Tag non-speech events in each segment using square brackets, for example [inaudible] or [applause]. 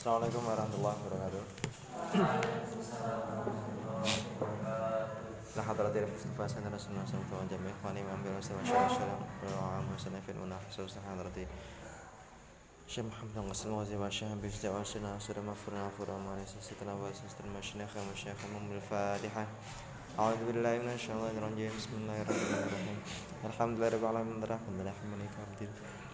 Assalamualaikum warahmatullahi wabarakatuh. La hadrati Mustafa sallallahu alaihi wasallam wa jami' ikhwani wa ambil wasallam wa amu sanafin wa nafsu hadrati Syekh Muhammad Qasim wa zima syekh bi istiwa sina surah mafurna fura ma laysa sitna wa sistan masyaikh wa syekh mumil fatihah أعوذ بالله من الشيطان الرجيم بسم الله الرحمن الرحيم الحمد لله رب العالمين الرحمن الرحيم مالك يوم الدين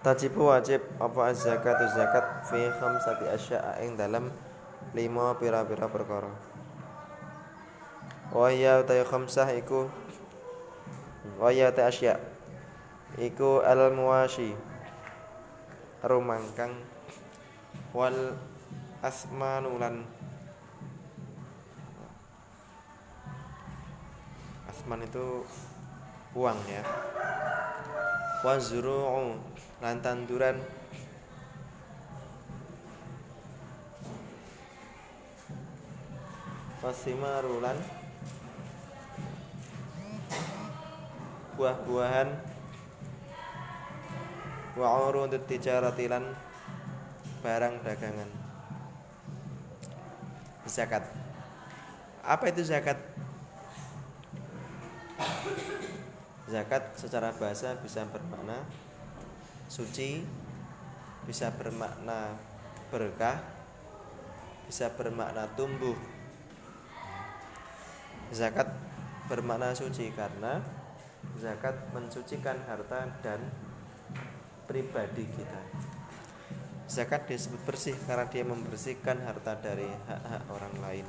Tajibu wajib apa zakatu zakat fi khamsati asya'a ing dalam lima pira-pira perkara. Wa ya ta khamsah iku wa ya ta asya' iku al muwashi rumangkang wal asmanulan asman itu uang ya wazru'u lan tanduran wasimaru lan buah-buahan. Wa urudut tijarati lan barang dagangan. Zakat. Apa itu zakat? Zakat secara bahasa bisa bermakna suci, bisa bermakna berkah, bisa bermakna tumbuh. Zakat bermakna suci karena zakat mensucikan harta dan pribadi kita. Zakat disebut bersih karena dia membersihkan harta dari hak-hak orang lain.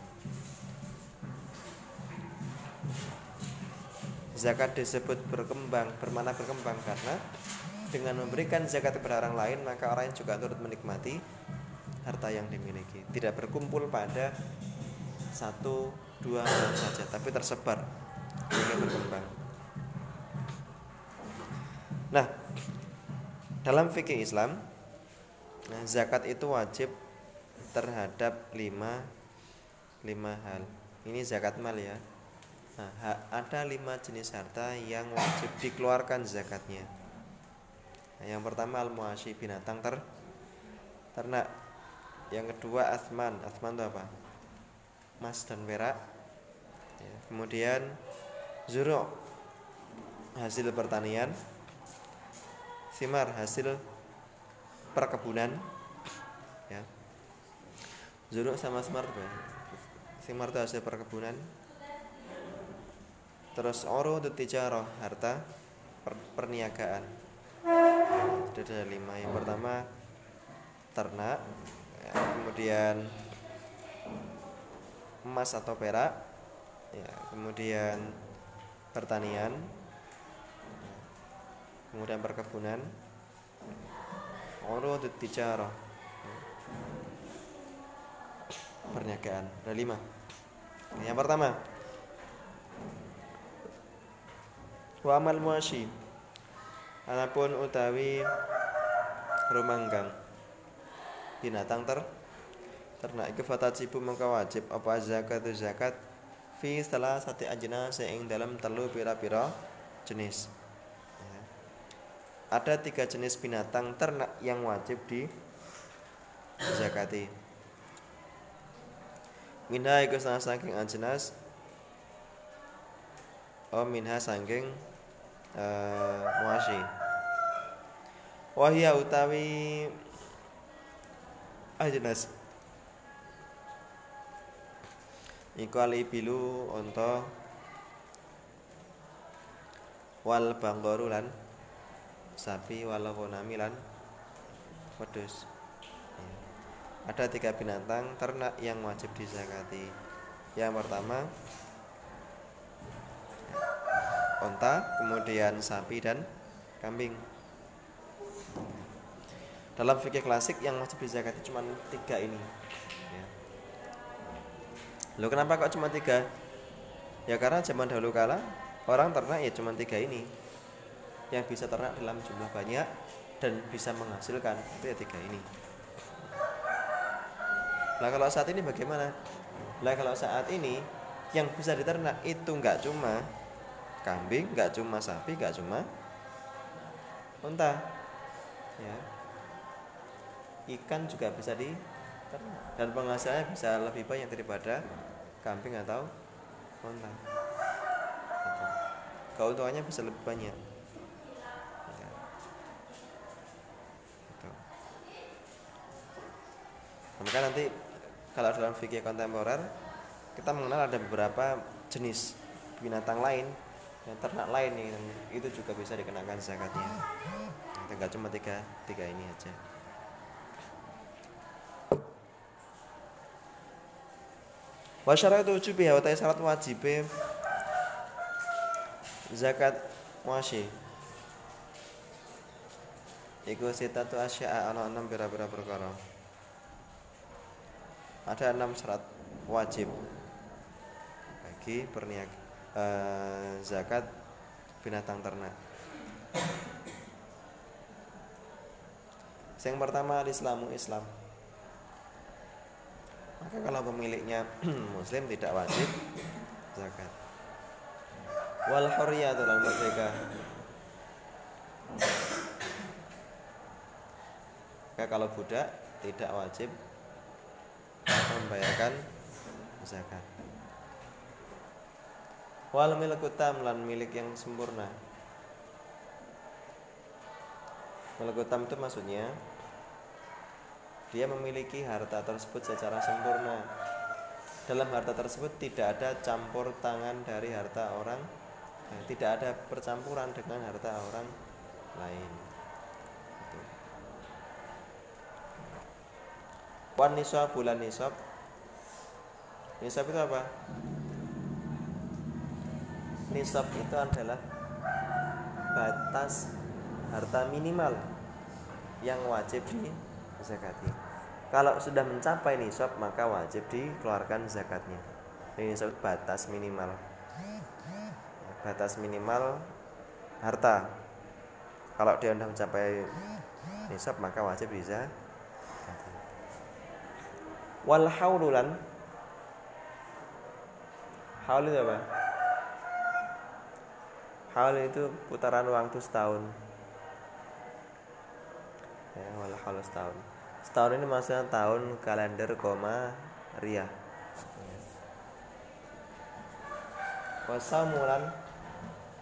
Zakat disebut berkembang, bermakna berkembang karena dengan memberikan zakat kepada orang lain maka orang yang juga turut menikmati harta yang dimiliki. Tidak berkumpul pada satu dua orang saja, tapi tersebar sehingga berkembang. Nah, dalam fikih Islam, nah, zakat itu wajib terhadap lima lima hal. Ini zakat mal ya Nah, ada lima jenis harta yang wajib dikeluarkan zakatnya. Nah, yang pertama al-muashi binatang ter ternak. Yang kedua asman. Asman itu apa? Emas dan perak. Ya, kemudian zuru hasil pertanian. Simar hasil perkebunan. Ya. Zuru sama smart Simar itu hasil perkebunan Terus oro tijarah harta per, perniagaan. Ada lima. Yang pertama ternak, ya, kemudian emas atau perak, ya, kemudian pertanian, kemudian perkebunan, oro tijarah, perniagaan. Ada lima. Yang pertama. Wa amal muashi Adapun utawi rumanggang. Binatang ter ternak iku fatajibu mengka wajib. Apa zakat zakat? Fi salah satu ajna seing dalam telu pira-pira jenis. Ada tiga jenis binatang ternak yang wajib di zakati minha iku saking ajnas oh minha saking uh, wahya utawi ajnas iku bilu unta wal banggoru lan sapi wal konami lan wedhus. Ada tiga binatang ternak yang wajib dizakati yang pertama onta, kemudian sapi dan kambing. Dalam fikih klasik yang wajib dizakati cuma tiga ini ya. Loh kenapa kok cuma tiga? Ya karena zaman dahulu kala orang ternak ya cuma tiga ini yang bisa ternak dalam jumlah banyak dan bisa menghasilkan itu ya tiga ini. Nah kalau saat ini bagaimana? Nah kalau saat ini yang bisa diternak itu nggak cuma kambing, nggak cuma sapi, nggak cuma unta, ya. Ikan juga bisa diternak dan penghasilannya bisa lebih banyak daripada kambing atau unta. Keuntungannya bisa lebih banyak. Ya. Gitu. Maka nanti kalau dalam fikih kontemporer kita mengenal ada beberapa jenis binatang lain yang ternak lain yang itu juga bisa dikenakan zakatnya tidak cuma tiga tiga ini aja wa syaratu wujubi wa syarat wajib zakat muasyi iku sitatu asya'a ana enam pira-pira perkara ada enam syarat wajib bagi perniak eh, zakat binatang ternak. Yang pertama Islamu Islam. Maka kalau pemiliknya [clears throat] muslim tidak wajib zakat. Wal hurriyatu lan merdeka. Maka kalau budak tidak wajib membayarkan zakat. Wal milku tam lan milik yang sempurna. Milku tam itu maksudnya dia memiliki harta tersebut secara sempurna. Dalam harta tersebut tidak ada campur tangan dari harta orang, tidak ada percampuran dengan harta orang lain. Wan nisab bulan nisab Nisab itu apa? Nisab itu adalah batas harta minimal yang wajib dizakati. Kalau sudah mencapai nisab maka wajib dikeluarkan zakatnya. Ini nisab batas minimal. Batas minimal harta. Kalau dia sudah mencapai nisab maka wajib bisa wal haululan haul itu apa haul itu putaran waktu setahun ya wal haul setahun setahun ini maksudnya tahun kalender koma ria Wasa mulan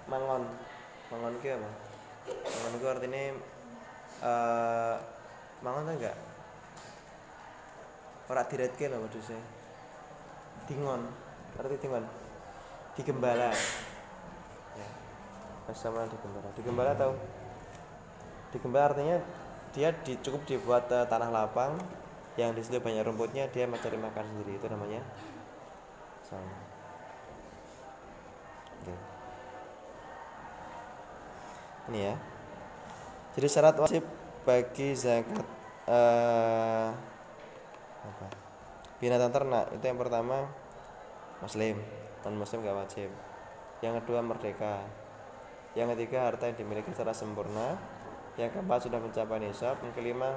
mangon. Mangon itu apa? Mangon itu artinya uh, mangon tuh enggak? Ora diretke lho wedhuse. Dingon. Arti dingon? Digembala. Ya. Sama digembala. Digembala tahu digembala artinya dia di, cukup dibuat uh, tanah lapang yang di situ banyak rumputnya dia mencari makan sendiri itu namanya. Oke. ini ya. Jadi syarat wajib bagi zakat uh, apa? Binatang ternak itu yang pertama muslim. Non muslim gak wajib. Yang kedua merdeka. Yang ketiga harta yang dimiliki secara sempurna yang keempat sudah mencapai nisab yang kelima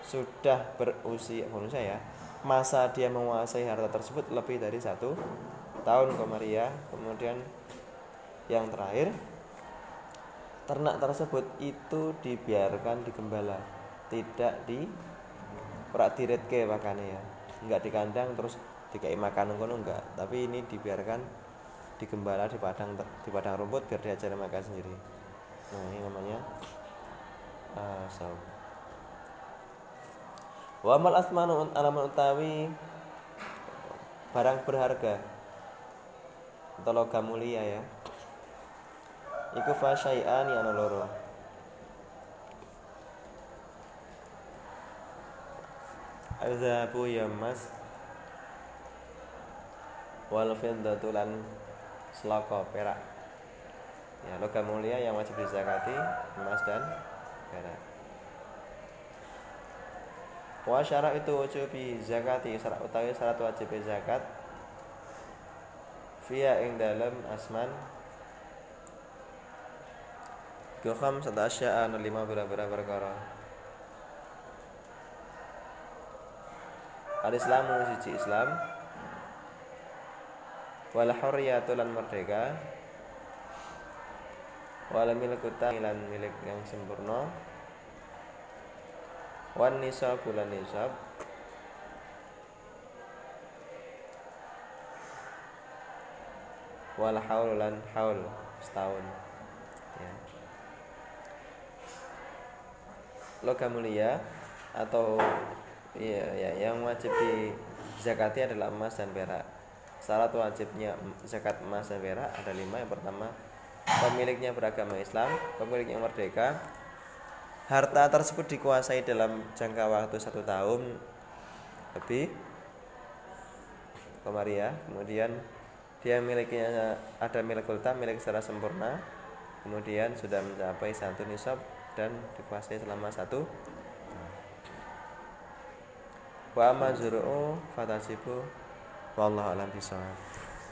sudah berusia bonus ya masa dia menguasai harta tersebut lebih dari satu tahun komaria. Kemudian yang terakhir ternak tersebut itu dibiarkan digembala tidak di ora diretke makane ya. Enggak di kandang terus dikai makan ngono enggak. Tapi ini dibiarkan digembala di padang di padang rumput biar dia cari makan sendiri. Nah ini namanya uh, wa amal asmanu alamun utawi barang berharga. Atau logam mulia ya. Iku fasyai'ani ana loro. Azabu ya mas. Wal fiddatu lan seloko perak. Ya logam mulia yang wajib dizakati emas dan perak wa syarat itu wujubi zakati syarat utawi syarat wajib zakat. Fia ing dalam asman. Gokham satu asya'a lima bera-bera perkara. Al-Islamu siji Islam. Wal hurriyatu lan merdeka Wal milku lan milik yang sempurna. Wan nisab bulan nisab. Wal haul lan haul setahun. Ya. logam mulia atau ya, ya yang wajib di zakati adalah emas dan perak. Syarat wajibnya zakat emas dan perak ada lima. Yang pertama pemiliknya beragama Islam pemiliknya merdeka. Harta tersebut dikuasai dalam jangka waktu satu tahun lebih. Komaria kemudian dia miliknya ada milik kulta milik secara sempurna. Kemudian sudah mencapai satu nisab dan dikuasai selama satu wa amma zuru'u fatasibu. Wallahu alam bisawab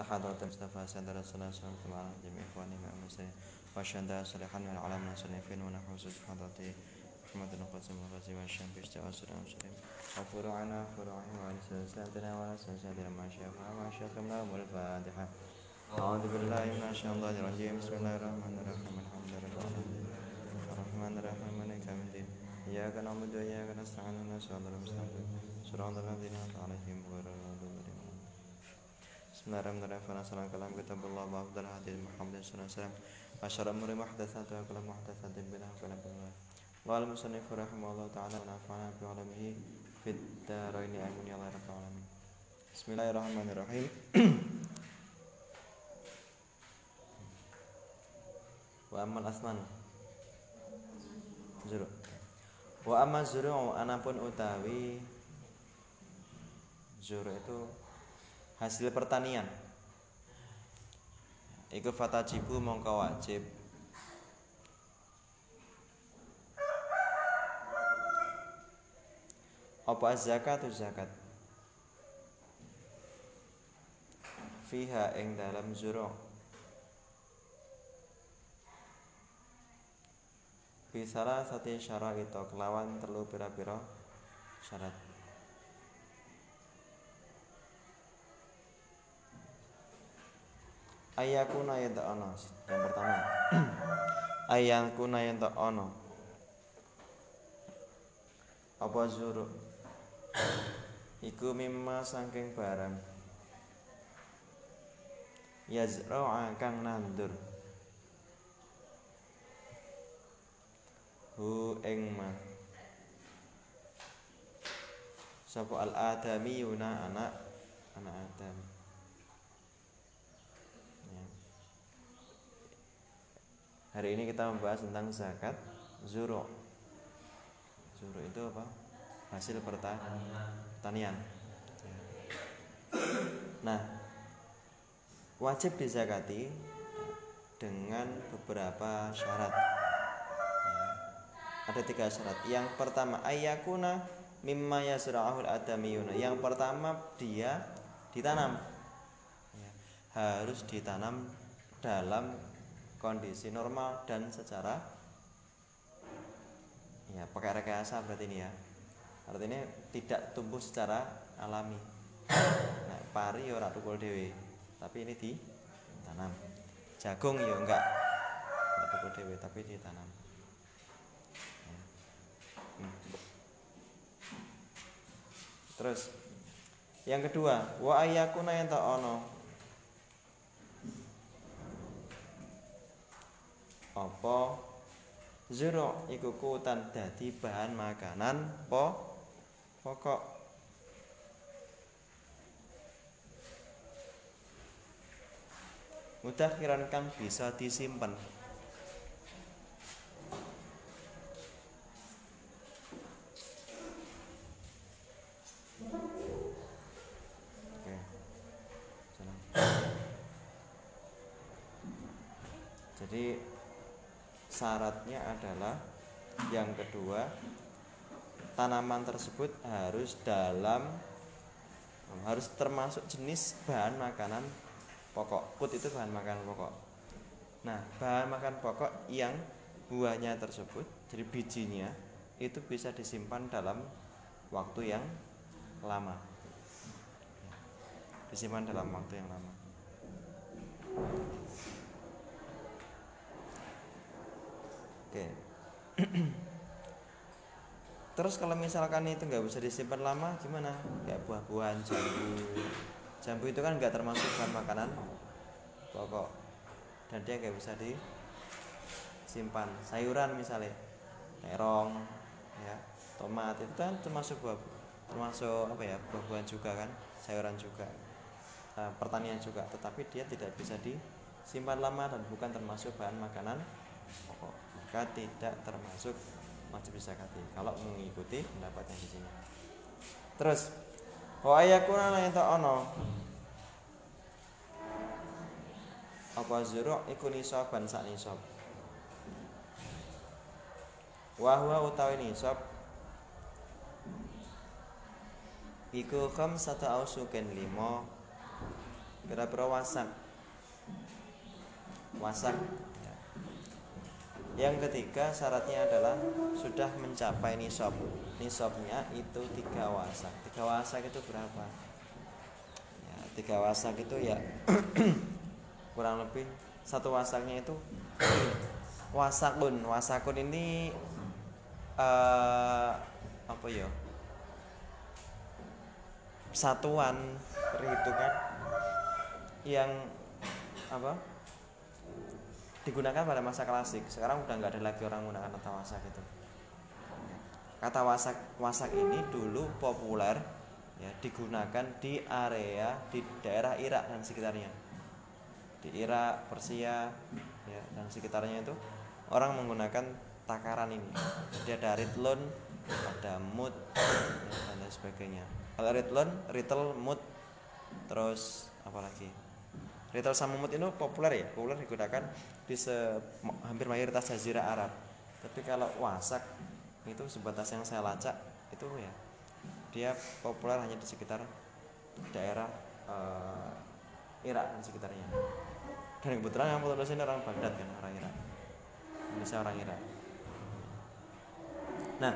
على حضرة المصطفى سيد رسول الله صلى الله عليه وسلم جميع إخواني مع المسلمين وأشهد صالحا من العالم المصنفين ونحو حضرته محمد القاسم الغازي والشام في اشتغال سلام مسلم وفروعنا فروعهم وعلى سلسلتنا وعلى سلسلتنا مع شيخنا ومع شيخنا والفاتحة أعوذ بالله من الشيطان الرجيم. بسم الله الرحمن الرحيم. الحمد لله الرحمن الرحيم. مالك يوم الدين. إياك نعبد وإياك نستعين. اهدنا الصراط المستقيم صراط الذين أنعمت عليهم غير المغضوب Bismillahirrahmanirrahim. Wa amal wa asman. Zuru. Wa amal zuru anapun utawi zuru itu hasil pertanian. Iku fatajibu mongko wajib. Apa zakat zakat. Fiha ing dalam zuru Bisara sati syarat itu kelawan terlalu pira-pira syarat Ayakuna tak ono Yang pertama. [clears throat] Ayakuna tak ono Apa zuru? [clears throat] Iku mimma sangking barang. Yazra'a kang nandur. Hu ing ma. Sapa al adamiyuna anak anak adam ya. Hari ini kita membahas tentang zakat zuru zuru itu apa hasil pertanian ya. nah wajib dizakati dengan beberapa syarat ada tiga syarat. Yang pertama ayakuna mimma yasra'ahul adamiyuna. Yang pertama dia ditanam. Ya, harus ditanam dalam kondisi normal dan secara ya pakai rekayasa berarti ini ya. Artinya tidak tumbuh secara alami. Nah, pari ya ora tukul tapi ini ditanam. Jagung ya enggak enggak tukul tapi ditanam. Terus yang kedua, wa ayakuna yang ono. apa? Zura iku kutan dadi bahan makanan po pokok. Mudakhiran kang bisa disimpan syaratnya adalah yang kedua tanaman tersebut harus dalam harus termasuk jenis bahan makanan pokok. Put itu bahan makanan pokok. Nah, bahan makan pokok yang buahnya tersebut, jadi bijinya itu bisa disimpan dalam waktu yang lama. Disimpan dalam waktu yang lama. Oke. [clears throat] Terus kalau misalkan itu nggak bisa disimpan lama, gimana? Kayak buah-buahan jambu. Jambu itu kan nggak termasuk bahan makanan pokok, dan dia nggak bisa disimpan. Sayuran misalnya, terong, ya, tomat itu kan termasuk buah, termasuk apa ya buah-buahan juga kan, sayuran juga, nah, pertanian juga. Tetapi dia tidak bisa disimpan lama dan bukan termasuk bahan makanan pokok, maka tidak termasuk wajib zakati kalau mengikuti pendapatnya di sini. Terus wa ayakuna lan enta ana apa zuru iku nisaban sak nisab. Wa huwa utawi nisab? Iku kham satu ausuken limo kira-kira wasak. Wasak yang ketiga syaratnya adalah sudah mencapai nisab. Nisabnya itu tiga wasak. Tiga wasak itu berapa? Ya, tiga wasak itu ya [clears throat] kurang lebih satu wasaknya itu [clears throat] wasakun. Wasakun ini uh, apa ya? Satuan perhitungan yang apa? Digunakan pada masa klasik. Sekarang udah nggak ada lagi orang menggunakan kata wasak itu. Kata wasak wasak ini dulu populer ya digunakan di area di daerah Irak dan sekitarnya. Di Irak Persia ya dan sekitarnya itu orang menggunakan takaran ini. Jadi ada ritlun ada mut ya, dan lain sebagainya. Kalau ritlun ritel mut terus apa lagi Ritel sama mut itu populer ya, populer digunakan di se hampir mayoritas jazirah Arab. Tapi kalau wasak itu sebatas yang saya lacak itu ya dia populer hanya di sekitar daerah uh, Irak dan sekitarnya. Dan kebetulan yang foto ini orang Baghdad kan orang Irak. Indonesia orang Irak. Nah,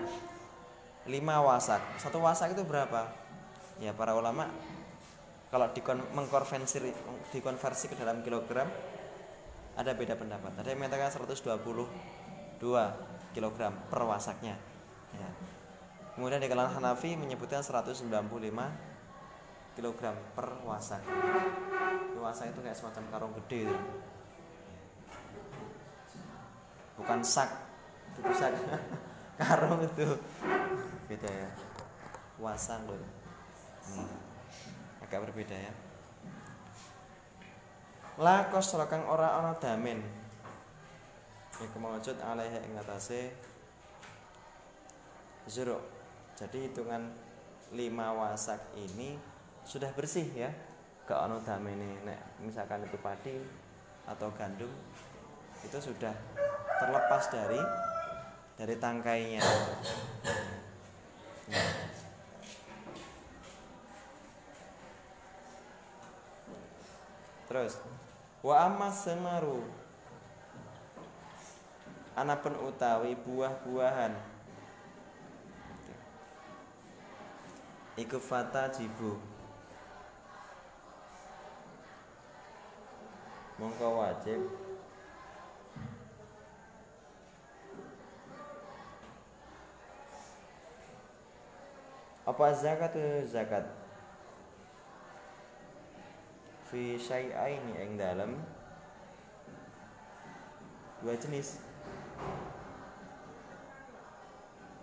lima wasak. Satu wasak itu berapa? Ya para ulama kalau dikon mengkonversi dikonversi ke dalam kilogram ada beda pendapat. Ada yang mengatakan 122 kg per wasaknya. Ya. Kemudian di kalangan Hanafi menyebutkan 195 kg per wasak. Wasak itu kayak semacam karung gede itu. Bukan sak, itu sak. [laughs] karung itu beda ya. Wasak loh. Hmm agak berbeda ya. La kosro kang ora ana damen. Iku maujud alaihi ing atase zuru jadi hitungan lima wasak ini sudah bersih ya. Gak ono damene nek misalkan itu padi atau gandum itu sudah terlepas dari dari tangkainya. Nah, Terus wa amma semaru anapun utawi buah-buahan. Iku fata jibu. Mongko wajib. Apa zakat zakat fi syai'aini ing dalem dua jenis.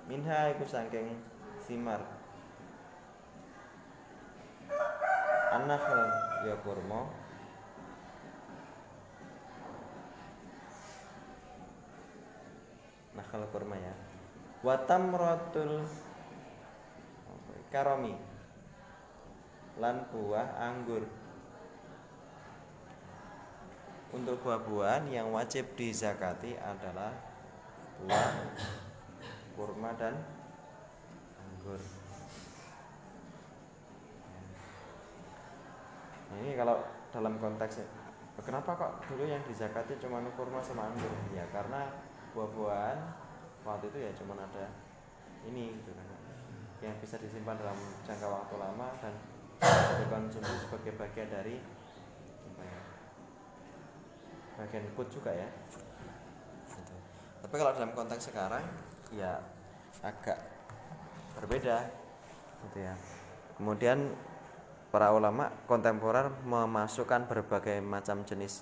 Minha iku sangking simar. Anak ya kurma. Nakal kurma ya. Watam rotul karomi lan buah anggur untuk buah-buahan yang wajib dizakati adalah buah kurma dan anggur. Nah, ini kalau dalam konteks kenapa kok dulu yang dizakati cuma kurma sama anggur? Ya karena buah-buahan waktu itu ya cuma ada ini gitu kan. Yang bisa disimpan dalam jangka waktu lama dan dikonsumsi sebagai bagian dari bagian food juga ya. Gitu. tapi kalau dalam konteks sekarang ya agak berbeda. Gitu ya. Kemudian para ulama kontemporer memasukkan berbagai macam jenis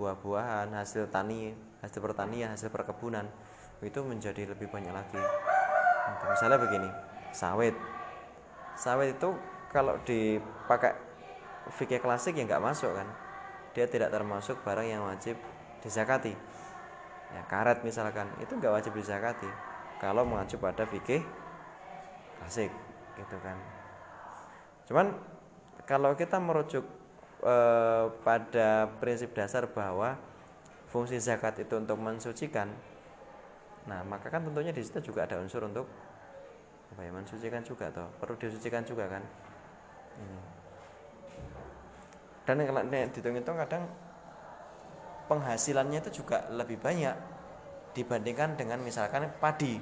buah-buahan hasil tani hasil pertanian hasil perkebunan itu menjadi lebih banyak lagi. Gitu. misalnya begini sawit. Sawit itu kalau dipakai fikih klasik ya nggak masuk kan dia tidak termasuk barang yang wajib dizakati ya karet misalkan itu nggak wajib dizakati kalau mengacu pada fikih klasik gitu kan Cuman kalau kita merujuk eh, pada prinsip dasar bahwa fungsi zakat itu untuk mensucikan, nah maka kan tentunya di situ juga ada unsur untuk apa ya mensucikan juga toh perlu disucikan juga kan. Ini. Dan kalau dihitung-hitung kadang penghasilannya itu juga lebih banyak dibandingkan dengan misalkan padi.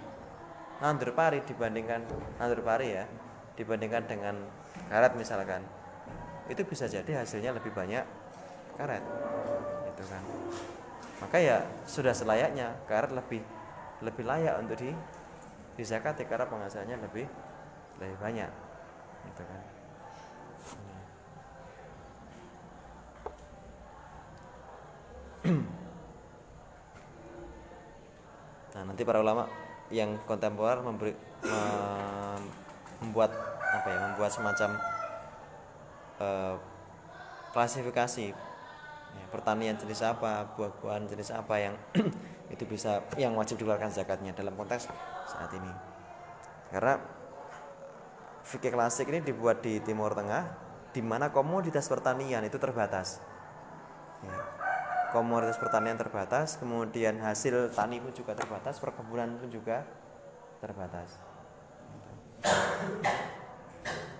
Nandur pari dibandingkan nandur pari ya dibandingkan dengan karet misalkan. Itu bisa jadi hasilnya lebih banyak karet itu kan. Maka ya sudah selayaknya karet lebih lebih layak untuk di disakati karena penghasilannya lebih lebih banyak itu kan nah nanti para ulama yang kontemporer memberi membuat apa ya membuat semacam uh, klasifikasi ya, pertanian jenis apa buah-buahan jenis apa yang [clears throat] itu bisa yang wajib dikeluarkan zakatnya dalam konteks saat ini karena fikih klasik ini dibuat di Timur Tengah di mana komoditas pertanian itu terbatas ya. Komoditas pertanian terbatas kemudian hasil tani pun juga terbatas perkebunan pun juga terbatas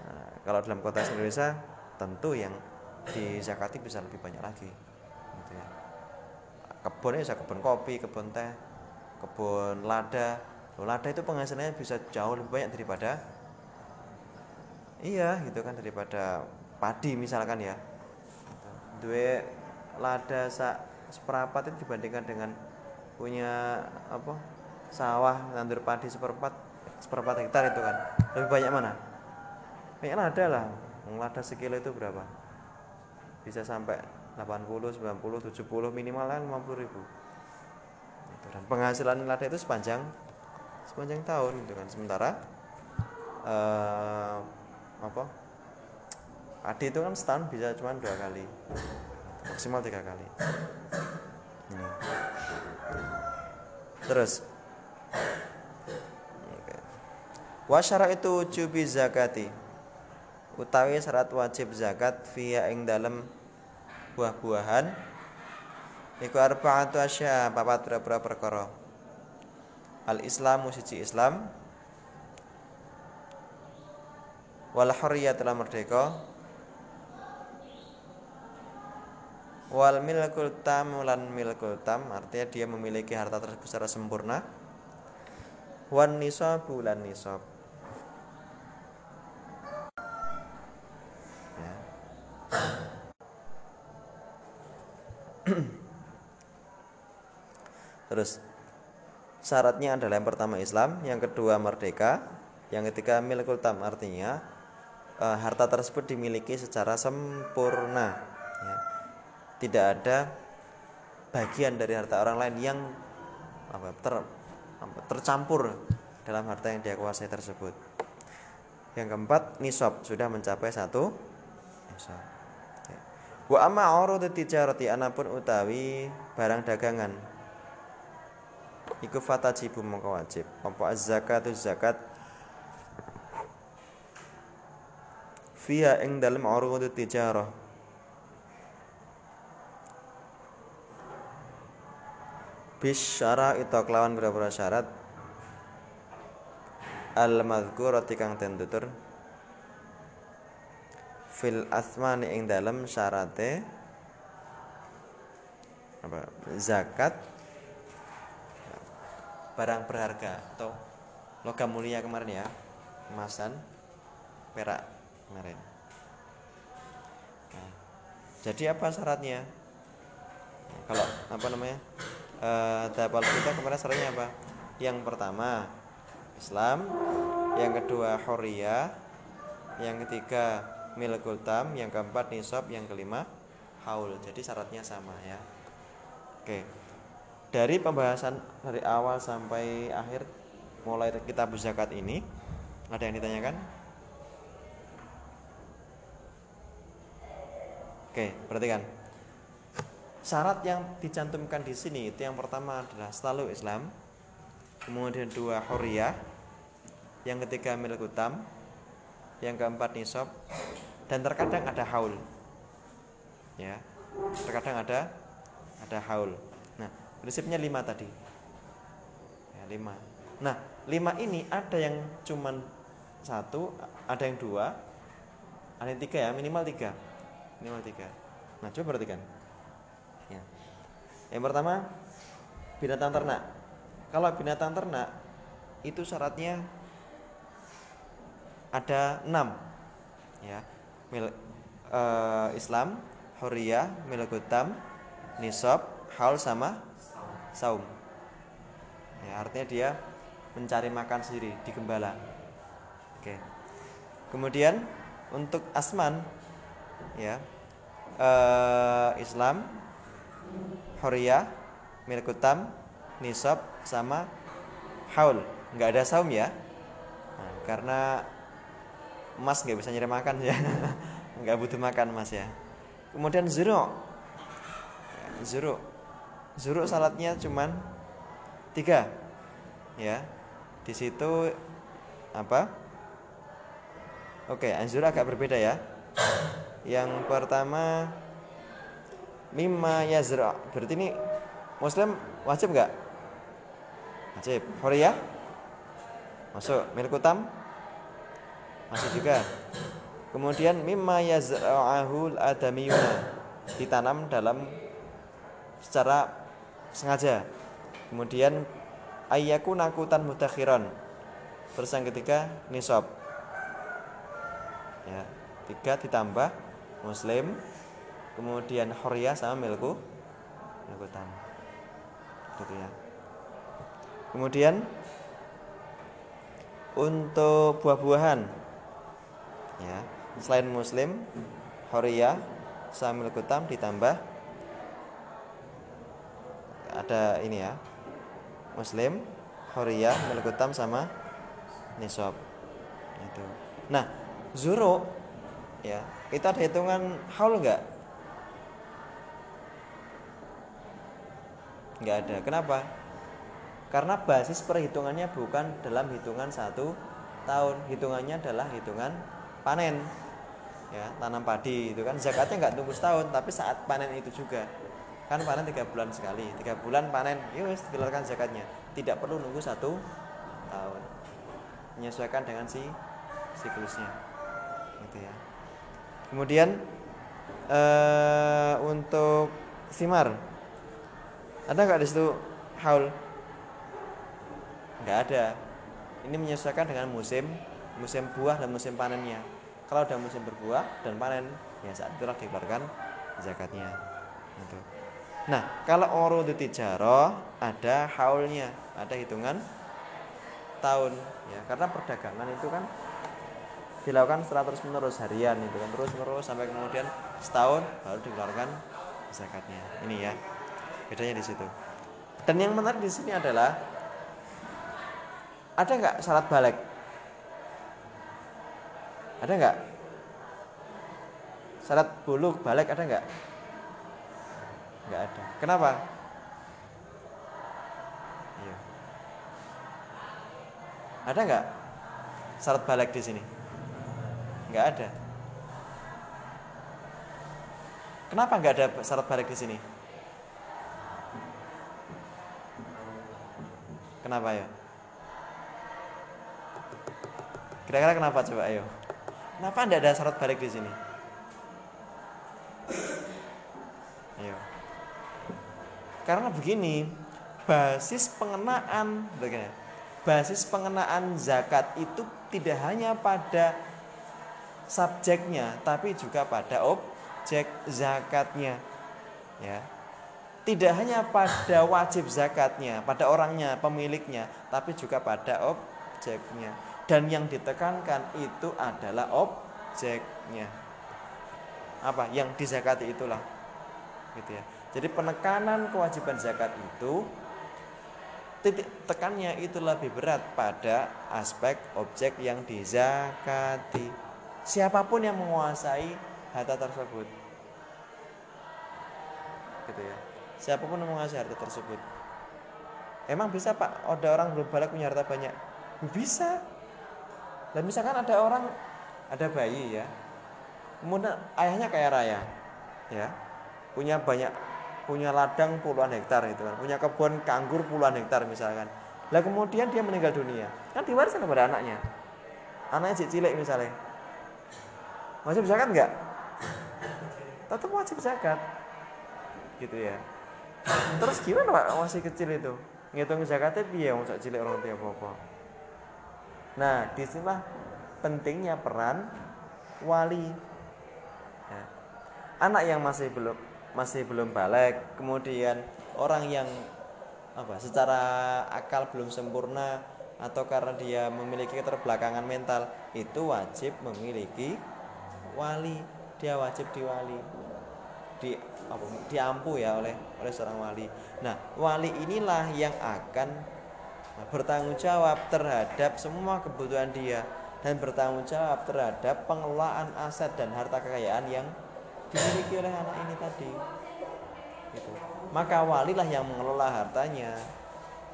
Nah, kalau dalam kota Indonesia tentu yang di Zakati bisa lebih banyak lagi. Gitu ya. Kebun ya kebun kopi, kebun teh, kebun lada. Loh, lada itu penghasilannya bisa jauh lebih banyak daripada iya gitu kan daripada padi misalkan ya. Dua lada sak seperapat itu dibandingkan dengan punya apa sawah nandur padi seperempat seperempat hektar itu kan. Lebih banyak mana? Banyak lada lah. Lada sekilo itu berapa? Bisa sampai 80, 90, 70 minimal kan 50 ribu. Dan penghasilan lada itu sepanjang sepanjang tahun gitu kan. Sementara uh, apa padi itu kan setahun bisa cuma dua kali maksimal tiga kali. Ini. Terus. Wa itu wujubi zakati. Utawi syarat wajib zakat via ing dalem buah-buahan. Iku arba'atu asya papat pira perkara. Al Islamu siji Islam. Wal telah merdeka wal milkul tam lan milkul tam artinya dia memiliki harta tersebut secara sempurna. Wan nisabu lan nisab. Terus syaratnya adalah yang pertama Islam, yang kedua merdeka, yang ketiga milkul tam artinya e, harta tersebut dimiliki secara sempurna. Tidak ada bagian dari harta orang lain yang apa, ter, apa, tercampur dalam harta yang dia kuasai tersebut. Yang keempat nisab sudah mencapai satu nisab. Ya. Wa amma urud tijarati anapun utawi barang dagangan iku fatajibu mongko wajib apa az-zakatu zakat fiha ing dalem urud tijarah bis syara itu kelawan berapa syarat. Al madhkurati kang den tutur. Fil asmani ing dalem syarate. Apa? Zakat. Barang berharga atau logam mulia kemarin ya. Emasan perak kemarin. Nah, jadi apa syaratnya? Kalau apa namanya uh, kita kemarin syaratnya apa? Yang pertama Islam. Yang kedua Horia yang ketiga milkul tam yang keempat nisab. Yang kelima haul. Jadi syaratnya sama ya. Oke. Dari pembahasan dari awal sampai akhir mulai kita zakat ini ada yang ditanyakan? Oke perhatikan syarat yang dicantumkan di sini itu yang pertama adalah selalu Islam, kemudian dua huriyah, yang ketiga milik utam, yang keempat nisab, dan terkadang ada haul. Ya, terkadang ada ada haul. Nah, prinsipnya lima tadi. Ya, lima. Nah, lima ini ada yang cuman satu, ada yang dua, ada yang tiga ya, minimal tiga, minimal tiga. Nah, coba perhatikan. Ya. Yang pertama binatang ternak. Kalau binatang ternak itu syaratnya ada enam, ya Mil, uh, Islam, Huriyah, Milagutam, Nisab, Haul sama Saum. Ya, artinya dia mencari makan sendiri di gembala. Oke. Kemudian untuk asman, ya uh, Islam, Horia, Milkutam, Nisab, sama Haul. Nggak ada saum ya. Nah, karena emas nggak bisa nyari makan ya. [laughs] nggak butuh makan emas ya. Kemudian zero. Zero. Zero salatnya cuman tiga. Ya. Di situ apa? Oke, anzur agak berbeda ya. Yang pertama mimma yazra. Berarti ini muslim wajib nggak? Wajib. Horia? Masuk. Milkutam? Masuk juga. Kemudian mimma yazra'ahul adamiyuna ditanam dalam secara sengaja. Kemudian ayyaku nakutan mutakhiran. Terus yang ketiga nisab. Ya, tiga ditambah muslim kemudian Horia sama milku milku tam gitu ya. Kemudian untuk buah-buahan. Ya selain muslim Horia sama milku tam ditambah ada ini ya muslim Horia milku tam sama nisab. Itu. Nah zuro ya itu ada hitungan haul enggak nggak ada. Kenapa? Karena basis perhitungannya bukan dalam hitungan satu tahun. Hitungannya adalah hitungan panen. Ya tanam padi itu kan. Zakatnya nggak tunggu setahun tapi saat panen itu juga. Kan panen tiga bulan sekali. Tiga bulan panen yuk ya dikeluarkan zakatnya. Tidak perlu nunggu satu tahun. Menyesuaikan dengan si siklusnya. Gitu ya. Kemudian uh, untuk simar ada nggak di situ haul? Nggak ada. Ini menyesuaikan dengan musim musim buah dan musim panennya. Kalau udah musim berbuah dan panen, ya saat itulah dikeluarkan zakatnya. Gitu. Nah, kalau urud tijaro ada haulnya, ada hitungan tahun ya karena perdagangan itu kan dilakukan secara terus menerus harian itu kan terus menerus sampai kemudian setahun baru dikeluarkan zakatnya ini ya bedanya di situ. Dan yang menarik di sini adalah ada nggak syarat balik? Ada nggak? Syarat bulu balik ada nggak? Nggak ada. Kenapa? Iya. Ada nggak syarat balik di sini? Nggak ada. Kenapa nggak ada syarat balik di sini? Kenapa ya? Kira-kira kenapa coba ayo? Kenapa tidak ada syarat balik di sini? Ayo. Karena begini, basis pengenaan begini, basis pengenaan zakat itu tidak hanya pada subjeknya, tapi juga pada objek zakatnya. Ya. Tidak hanya pada wajib zakatnya, pada orangnya, pemiliknya, tapi juga pada objeknya. Dan yang ditekankan itu adalah objeknya. Apa? Yang dizakati itulah. Gitu ya. Jadi penekanan kewajiban zakat itu titik tekannya itu lebih berat pada aspek objek yang dizakati. Siapa pun yang menguasai harta tersebut. Gitu ya siapa pun yang menguasai harta tersebut emang bisa pak ada orang belum balik punya harta banyak bisa dan misalkan ada orang ada bayi ya, kemudian ayahnya kaya raya, ya, punya banyak punya ladang puluhan hektar itu kan, punya kebun kanggur puluhan hektar misalkan. Lah kemudian dia meninggal dunia, kan diwariskan kepada anaknya. Anaknya cilik misalnya. Wajib zakat enggak? Tetap wajib zakat. Gitu ya. Terus gimana Pak masih kecil itu? Ngitung zakatnya piye wong cilik orang tua apa-apa? Nah, di sinilah pentingnya peran wali. Ya. Anak yang masih belum masih belum balik, kemudian orang yang apa secara akal belum sempurna atau karena dia memiliki keterbelakangan mental itu wajib memiliki wali dia wajib diwali di apa diampu ya oleh oleh seorang wali nah wali inilah yang akan bertanggung jawab terhadap semua kebutuhan dia dan bertanggung jawab terhadap pengelolaan aset dan harta kekayaan yang dimiliki oleh anak ini tadi. Gitu. Maka walilah yang mengelola hartanya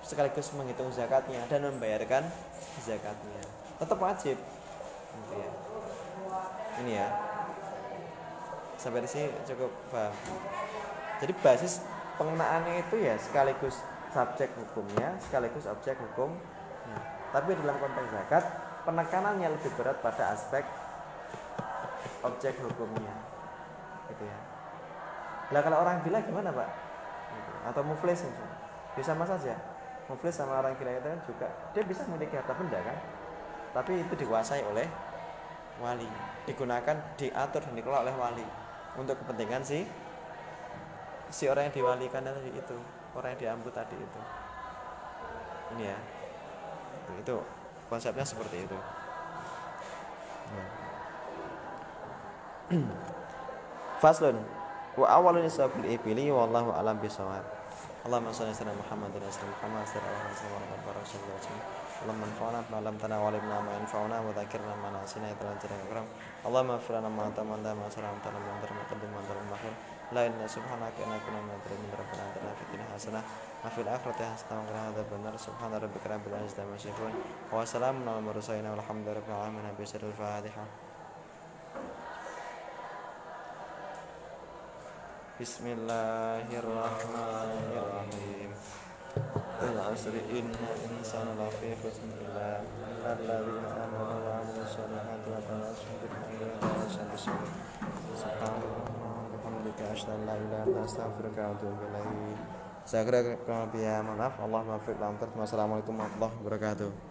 sekaligus menghitung zakatnya dan membayarkan zakatnya. Tetap wajib. Gitu ya. Ini ya. Sampai di sini cukup paham. Jadi basis pengenaannya itu ya sekaligus subjek hukumnya sekaligus objek hukum. Nah, tapi dalam konteks zakat penekanannya lebih berat pada aspek objek hukumnya, gitu ya. Lah kalau orang gila gimana pak? Gitu. Atau muflis misalnya, bisa mas saja. Muflis sama orang gila itu kan juga dia bisa memiliki harta benda kan, tapi itu dikuasai oleh wali, digunakan, diatur dan dikelola oleh wali untuk kepentingan si si orang yang diwalikan tadi itu orang yang diambut tadi itu. Ini ya. Itu konsepnya seperti itu. [clears throat] Faslun wa awalun isabul ibili wallahu alam bisawab. Allahumma salli ala Muhammad wa sallam Muhammad wasallam wa sallam Allahumma anfa'na bima lam tana wa alimna ma yanfa'una wa dzakirna ma nasina ila akram Allahumma ighfir lana ma tamanda ma salam tana ma darma ma darma la inna subhanaka inna kunna min adh-dhalimin rabbana atina fid dunya hasanah wa fil akhirati hasanah wa qina adzabannar subhana rabbika rabbil izzati amma yasifun. Wa salamun alal mursalin walhamdulillahi rabbil alamin. Bi sirril fatihah Bismillahirrahmanirrahim العصر إن الإنسان لفي خسر إلا الذين آمنوا وعملوا الصالحات وتواصوا بالحق وتواصوا بالصبر bihamdika asyhadu an la ilaha illa anta astaghfiruka wa atubu ilaik. Saya kira kurang lebih ya maaf. Allah maafik. Wassalamualaikum warahmatullahi wabarakatuh.